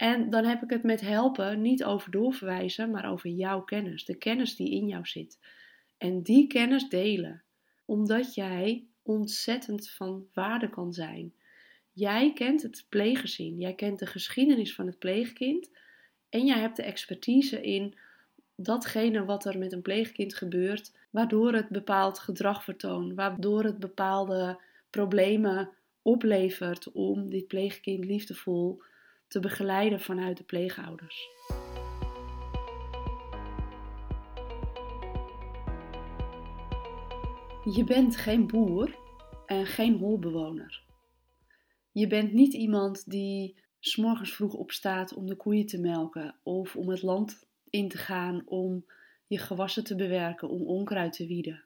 En dan heb ik het met helpen niet over doorverwijzen, maar over jouw kennis, de kennis die in jou zit. En die kennis delen, omdat jij ontzettend van waarde kan zijn. Jij kent het pleeggezin, jij kent de geschiedenis van het pleegkind en jij hebt de expertise in datgene wat er met een pleegkind gebeurt, waardoor het bepaald gedrag vertoont, waardoor het bepaalde problemen oplevert om dit pleegkind liefdevol te begeleiden vanuit de pleegouders. Je bent geen boer en geen holbewoner. Je bent niet iemand die s'morgens vroeg opstaat om de koeien te melken of om het land in te gaan om je gewassen te bewerken, om onkruid te wieden.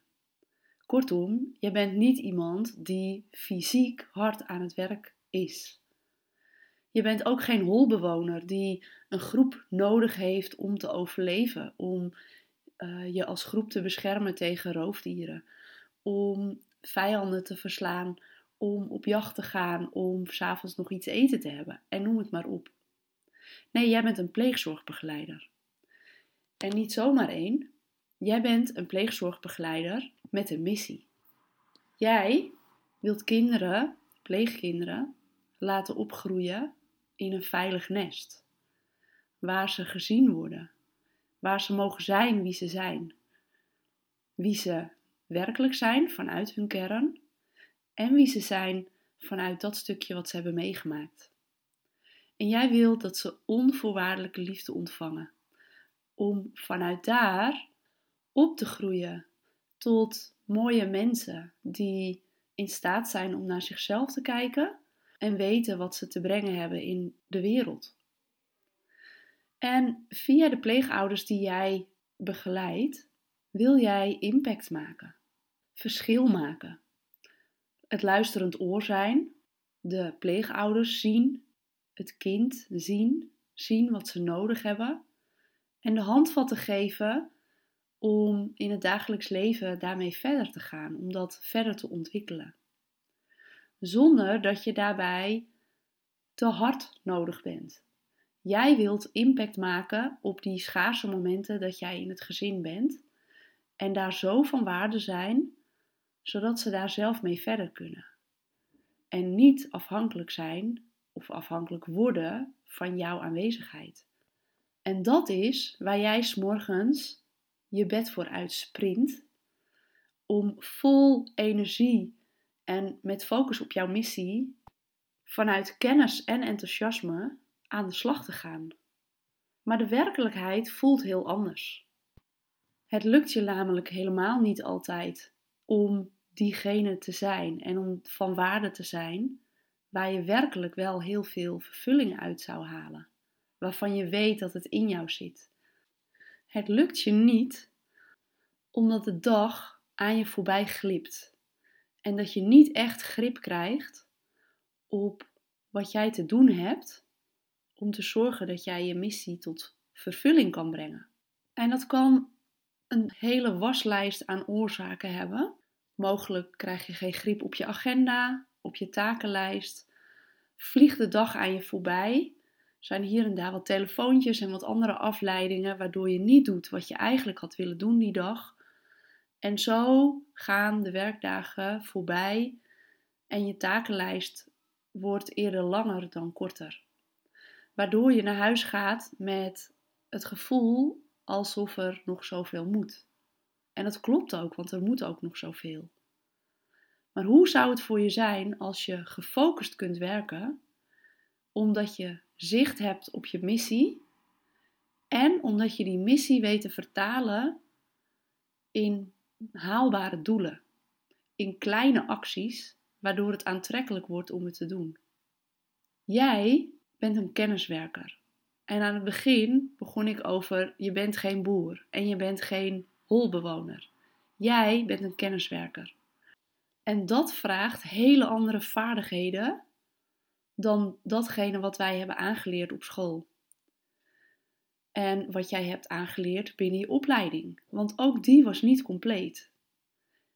Kortom, je bent niet iemand die fysiek hard aan het werk is. Je bent ook geen holbewoner die een groep nodig heeft om te overleven, om uh, je als groep te beschermen tegen roofdieren, om vijanden te verslaan, om op jacht te gaan, om s'avonds nog iets eten te hebben en noem het maar op. Nee, jij bent een pleegzorgbegeleider. En niet zomaar één. Jij bent een pleegzorgbegeleider met een missie. Jij wilt kinderen, pleegkinderen, laten opgroeien in een veilig nest. Waar ze gezien worden. Waar ze mogen zijn wie ze zijn. Wie ze werkelijk zijn vanuit hun kern. En wie ze zijn vanuit dat stukje wat ze hebben meegemaakt. En jij wilt dat ze onvoorwaardelijke liefde ontvangen om vanuit daar op te groeien tot mooie mensen die in staat zijn om naar zichzelf te kijken en weten wat ze te brengen hebben in de wereld. En via de pleegouders die jij begeleidt, wil jij impact maken, verschil maken, het luisterend oor zijn, de pleegouders zien, het kind zien, zien wat ze nodig hebben en de handvatten geven om in het dagelijks leven daarmee verder te gaan, om dat verder te ontwikkelen. Zonder dat je daarbij te hard nodig bent. Jij wilt impact maken op die schaarse momenten dat jij in het gezin bent en daar zo van waarde zijn, zodat ze daar zelf mee verder kunnen. En niet afhankelijk zijn of afhankelijk worden van jouw aanwezigheid. En dat is waar jij s'morgens je bed voor uitsprint om vol energie en met focus op jouw missie vanuit kennis en enthousiasme aan de slag te gaan. Maar de werkelijkheid voelt heel anders. Het lukt je namelijk helemaal niet altijd om diegene te zijn en om van waarde te zijn waar je werkelijk wel heel veel vervulling uit zou halen waarvan je weet dat het in jou zit. Het lukt je niet omdat de dag aan je voorbij glipt en dat je niet echt grip krijgt op wat jij te doen hebt om te zorgen dat jij je missie tot vervulling kan brengen. En dat kan een hele waslijst aan oorzaken hebben. Mogelijk krijg je geen grip op je agenda, op je takenlijst. Vliegt de dag aan je voorbij zijn hier en daar wat telefoontjes en wat andere afleidingen, waardoor je niet doet wat je eigenlijk had willen doen die dag. En zo gaan de werkdagen voorbij en je takenlijst wordt eerder langer dan korter. Waardoor je naar huis gaat met het gevoel alsof er nog zoveel moet. En dat klopt ook, want er moet ook nog zoveel. Maar hoe zou het voor je zijn als je gefocust kunt werken, omdat je zicht hebt op je missie en omdat je die missie weet te vertalen in haalbare doelen, in kleine acties, waardoor het aantrekkelijk wordt om het te doen. Jij bent een kenniswerker. En aan het begin begon ik over je bent geen boer en je bent geen holbewoner. Jij bent een kenniswerker. En dat vraagt hele andere vaardigheden dan datgene wat wij hebben aangeleerd op school. En wat jij hebt aangeleerd binnen je opleiding, want ook die was niet compleet.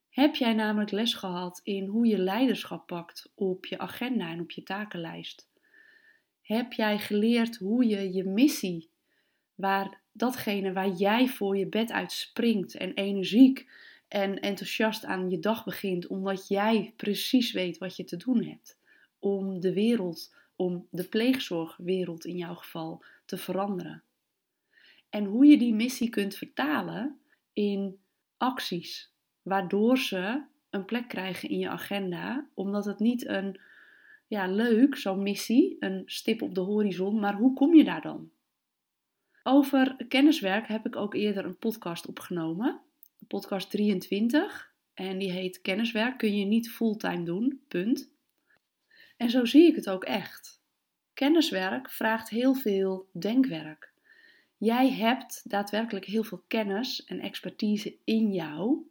Heb jij namelijk les gehad in hoe je leiderschap pakt op je agenda en op je takenlijst? Heb jij geleerd hoe je je missie, waar datgene waar jij voor je bed uitspringt en energiek en enthousiast aan je dag begint, omdat jij precies weet wat je te doen hebt om de wereld, om de pleegzorgwereld in jouw geval te veranderen. En hoe je die missie kunt vertalen in acties, waardoor ze een plek krijgen in je agenda, omdat het niet een ja, leuk, zo'n missie, een stip op de horizon, maar hoe kom je daar dan? Over kenniswerk heb ik ook eerder een podcast opgenomen, podcast 23, en die heet Kenniswerk kun je niet fulltime doen, punt. En zo zie ik het ook echt. Kenniswerk vraagt heel veel denkwerk. Jij hebt daadwerkelijk heel veel kennis en expertise in jou,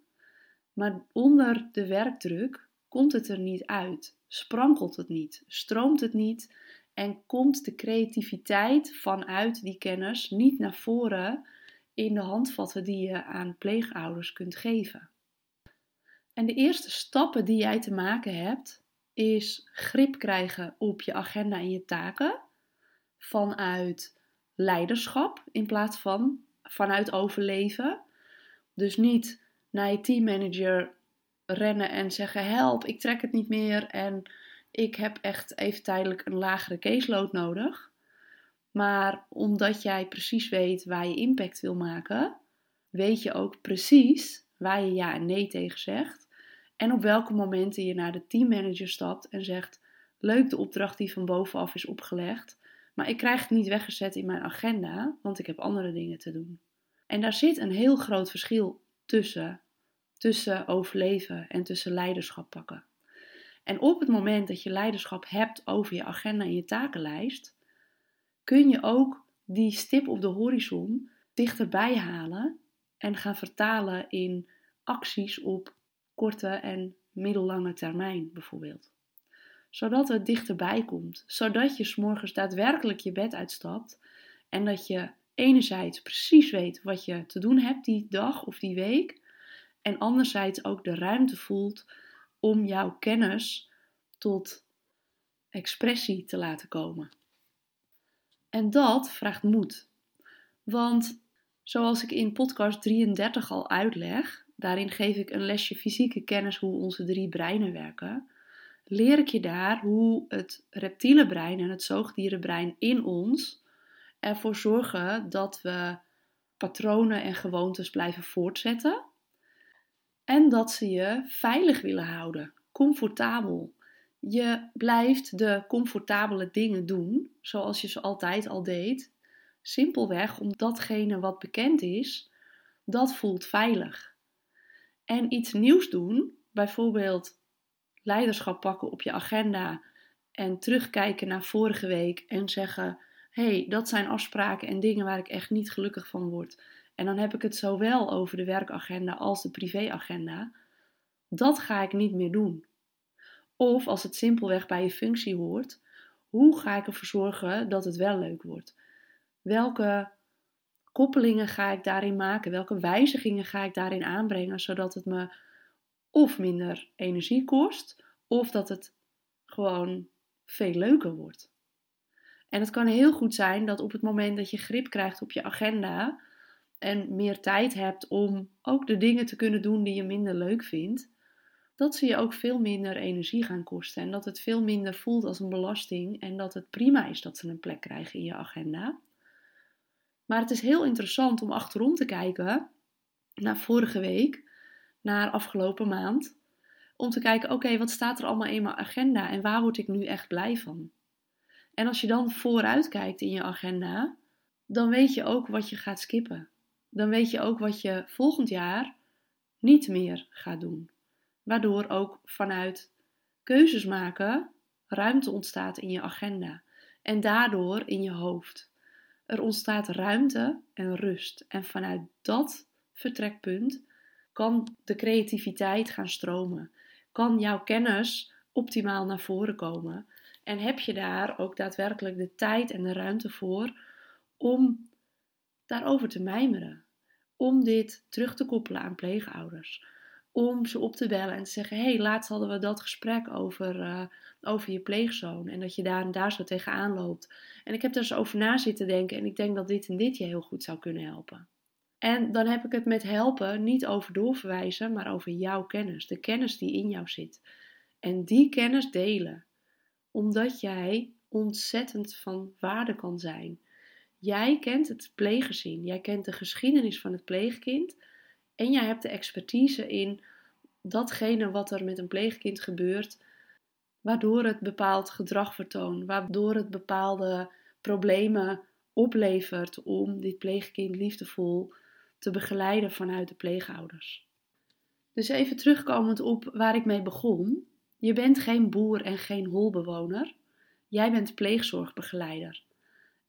maar onder de werkdruk komt het er niet uit, sprankelt het niet, stroomt het niet en komt de creativiteit vanuit die kennis niet naar voren in de handvatten die je aan pleegouders kunt geven. En de eerste stappen die jij te maken hebt, is grip krijgen op je agenda en je taken vanuit leiderschap in plaats van vanuit overleven. Dus niet naar je teammanager rennen en zeggen: Help, ik trek het niet meer en ik heb echt even tijdelijk een lagere caseload nodig. Maar omdat jij precies weet waar je impact wil maken, weet je ook precies waar je ja en nee tegen zegt. En op welke momenten je naar de teammanager stapt en zegt: Leuk de opdracht die van bovenaf is opgelegd, maar ik krijg het niet weggezet in mijn agenda, want ik heb andere dingen te doen. En daar zit een heel groot verschil tussen, tussen overleven en tussen leiderschap pakken. En op het moment dat je leiderschap hebt over je agenda en je takenlijst, kun je ook die stip op de horizon dichterbij halen en gaan vertalen in acties op korte en middellange termijn bijvoorbeeld. Zodat het dichterbij komt, zodat je s'morgens daadwerkelijk je bed uitstapt en dat je enerzijds precies weet wat je te doen hebt die dag of die week en anderzijds ook de ruimte voelt om jouw kennis tot expressie te laten komen. En dat vraagt moed. Want zoals ik in podcast 33 al uitleg, daarin geef ik een lesje fysieke kennis hoe onze drie breinen werken. Leer ik je daar hoe het reptiele brein en het zoogdierenbrein in ons ervoor zorgen dat we patronen en gewoontes blijven voortzetten. En dat ze je veilig willen houden, comfortabel. Je blijft de comfortabele dingen doen zoals je ze altijd al deed. Simpelweg omdat datgene wat bekend is, dat voelt veilig. En iets nieuws doen, bijvoorbeeld leiderschap pakken op je agenda en terugkijken naar vorige week en zeggen: hey, dat zijn afspraken en dingen waar ik echt niet gelukkig van word. En dan heb ik het zowel over de werkagenda als de privéagenda. Dat ga ik niet meer doen. Of als het simpelweg bij je functie hoort, hoe ga ik ervoor zorgen dat het wel leuk wordt? Welke koppelingen ga ik daarin maken? Welke wijzigingen ga ik daarin aanbrengen zodat het me of minder energie kost, of dat het gewoon veel leuker wordt? En het kan heel goed zijn dat op het moment dat je grip krijgt op je agenda en meer tijd hebt om ook de dingen te kunnen doen die je minder leuk vindt, dat ze je ook veel minder energie gaan kosten en dat het veel minder voelt als een belasting en dat het prima is dat ze een plek krijgen in je agenda. Maar het is heel interessant om achterom te kijken naar vorige week, naar afgelopen maand, om te kijken, oké, wat staat er allemaal in mijn agenda en waar word ik nu echt blij van? En als je dan vooruit kijkt in je agenda, dan weet je ook wat je gaat skippen. Dan weet je ook wat je volgend jaar niet meer gaat doen. Waardoor ook vanuit keuzes maken ruimte ontstaat in je agenda en daardoor in je hoofd. Er ontstaat ruimte en rust. En vanuit dat vertrekpunt kan de creativiteit gaan stromen. Kan jouw kennis optimaal naar voren komen. En heb je daar ook daadwerkelijk de tijd en de ruimte voor om daarover te mijmeren. Om dit terug te koppelen aan pleegouders om ze op te bellen en te zeggen: hey, laatst hadden we dat gesprek over, uh, over je pleegzoon. En dat je daar daar zo tegenaan loopt. En ik heb er eens over na zitten denken. En ik denk dat dit en dit je heel goed zou kunnen helpen. En dan heb ik het met helpen niet over doorverwijzen, maar over jouw kennis. De kennis die in jou zit. En die kennis delen. Omdat jij ontzettend van waarde kan zijn. Jij kent het pleeggezin. Jij kent de geschiedenis van het pleegkind. En jij hebt de expertise in datgene wat er met een pleegkind gebeurt, waardoor het bepaald gedrag vertoont, waardoor het bepaalde problemen oplevert om dit pleegkind liefdevol te begeleiden vanuit de pleegouders. Dus even terugkomend op waar ik mee begon. Je bent geen boer en geen holbewoner. Jij bent pleegzorgbegeleider.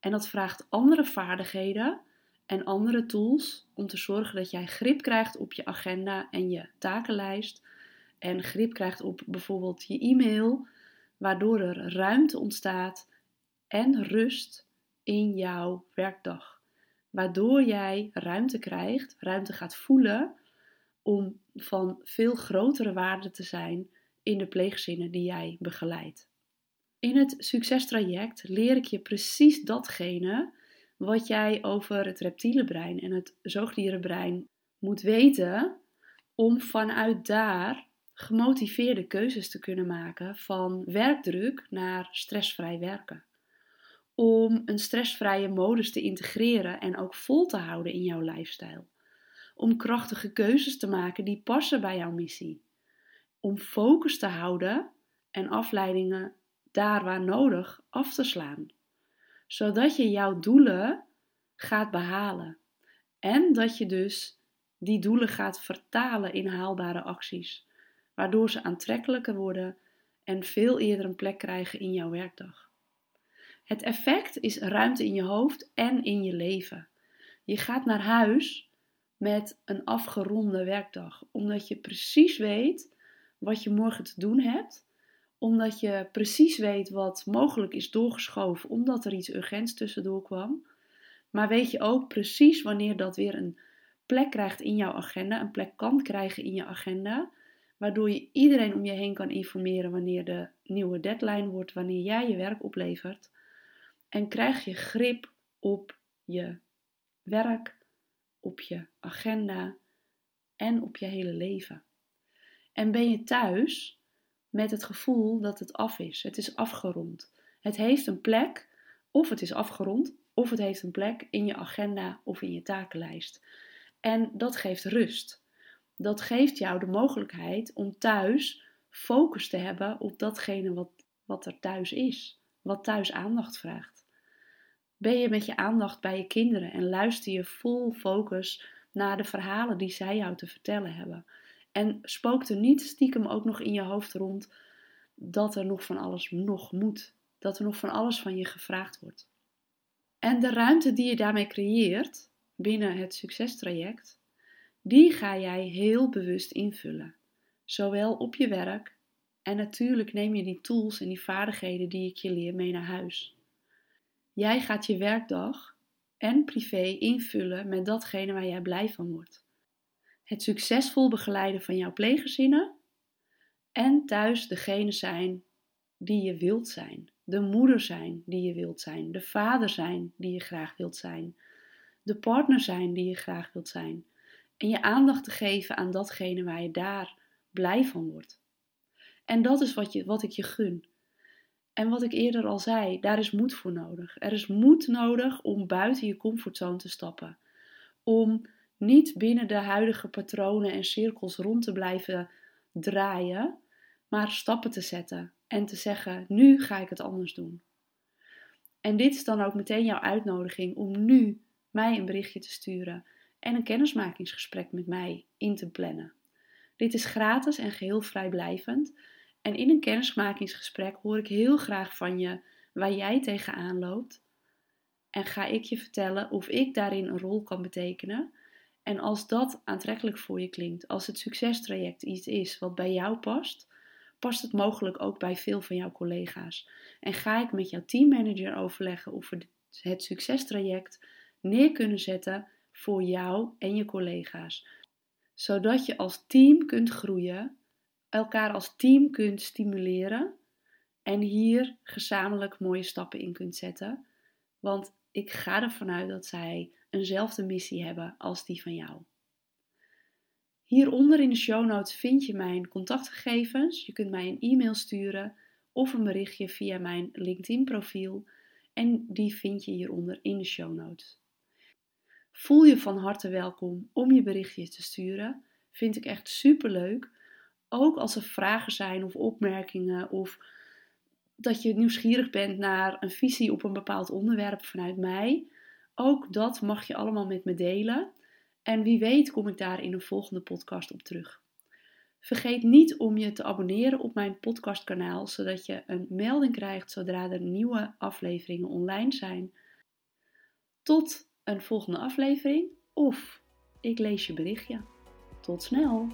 En dat vraagt andere vaardigheden en andere tools om te zorgen dat jij grip krijgt op je agenda en je takenlijst. En grip krijgt op bijvoorbeeld je e-mail, waardoor er ruimte ontstaat en rust in jouw werkdag. Waardoor jij ruimte krijgt, ruimte gaat voelen om van veel grotere waarde te zijn in de pleegzinnen die jij begeleidt. In het succestraject leer ik je precies datgene wat jij over het reptiele brein en het zoogdierenbrein moet weten om vanuit daar gemotiveerde keuzes te kunnen maken van werkdruk naar stressvrij werken. Om een stressvrije modus te integreren en ook vol te houden in jouw lifestyle. Om krachtige keuzes te maken die passen bij jouw missie. Om focus te houden en afleidingen daar waar nodig af te slaan zodat je jouw doelen gaat behalen. En dat je dus die doelen gaat vertalen in haalbare acties, waardoor ze aantrekkelijker worden en veel eerder een plek krijgen in jouw werkdag. Het effect is ruimte in je hoofd en in je leven. Je gaat naar huis met een afgeronde werkdag, omdat je precies weet wat je morgen te doen hebt omdat je precies weet wat mogelijk is doorgeschoven omdat er iets urgents tussendoor kwam. Maar weet je ook precies wanneer dat weer een plek krijgt in jouw agenda, een plek kan krijgen in je agenda, waardoor je iedereen om je heen kan informeren wanneer de nieuwe deadline wordt, wanneer jij je werk oplevert. En krijg je grip op je werk, op je agenda en op je hele leven. En ben je thuis, met het gevoel dat het af is. Het is afgerond. Het heeft een plek, of het is afgerond, of het heeft een plek in je agenda of in je takenlijst. En dat geeft rust. Dat geeft jou de mogelijkheid om thuis focus te hebben op datgene wat, wat er thuis is, wat thuis aandacht vraagt. Ben je met je aandacht bij je kinderen en luister je vol focus naar de verhalen die zij jou te vertellen hebben? En spookt er niet stiekem ook nog in je hoofd rond dat er nog van alles nog moet. Dat er nog van alles van je gevraagd wordt. En de ruimte die je daarmee creëert binnen het succestraject, die ga jij heel bewust invullen. Zowel op je werk en natuurlijk neem je die tools en die vaardigheden die ik je leer mee naar huis. Jij gaat je werkdag en privé invullen met datgene waar jij blij van wordt het succesvol begeleiden van jouw pleeggezinnen en thuis degene zijn die je wilt zijn. De moeder zijn die je wilt zijn, de vader zijn die je graag wilt zijn, de partner zijn die je graag wilt zijn. En je aandacht te geven aan datgene waar je daar blij van wordt. En dat is wat, je, wat ik je gun. En wat ik eerder al zei, daar is moed voor nodig. Er is moed nodig om buiten je comfortzone te stappen. Om niet binnen de huidige patronen en cirkels rond te blijven draaien, maar stappen te zetten en te zeggen: nu ga ik het anders doen. En dit is dan ook meteen jouw uitnodiging om nu mij een berichtje te sturen en een kennismakingsgesprek met mij in te plannen. Dit is gratis en geheel vrijblijvend. En in een kennismakingsgesprek hoor ik heel graag van je waar jij tegenaan loopt. En ga ik je vertellen of ik daarin een rol kan betekenen en als dat aantrekkelijk voor je klinkt, als het succestraject iets is wat bij jou past, past het mogelijk ook bij veel van jouw collega's. En ga ik met jouw teammanager overleggen of we het succestraject neer kunnen zetten voor jou en je collega's. zodat je als team kunt groeien, elkaar als team kunt stimuleren en hier gezamenlijk mooie stappen in kunt zetten. Want ik ga ervan uit dat zij eenzelfde missie hebben als die van jou. Hieronder in de show notes vind je mijn contactgegevens. Je kunt mij een e-mail sturen of een berichtje via mijn LinkedIn profiel. En die vind je hieronder in de show notes. Voel je van harte welkom om je berichtje te sturen. Vind ik echt super leuk. Ook als er vragen zijn of opmerkingen of dat je nieuwsgierig bent naar een visie op een bepaald onderwerp vanuit mij. Ook dat mag je allemaal met me delen. En wie weet kom ik daar in een volgende podcast op terug. Vergeet niet om je te abonneren op mijn podcastkanaal, zodat je een melding krijgt zodra er nieuwe afleveringen online zijn. Tot een volgende aflevering of ik lees je berichtje. Tot snel!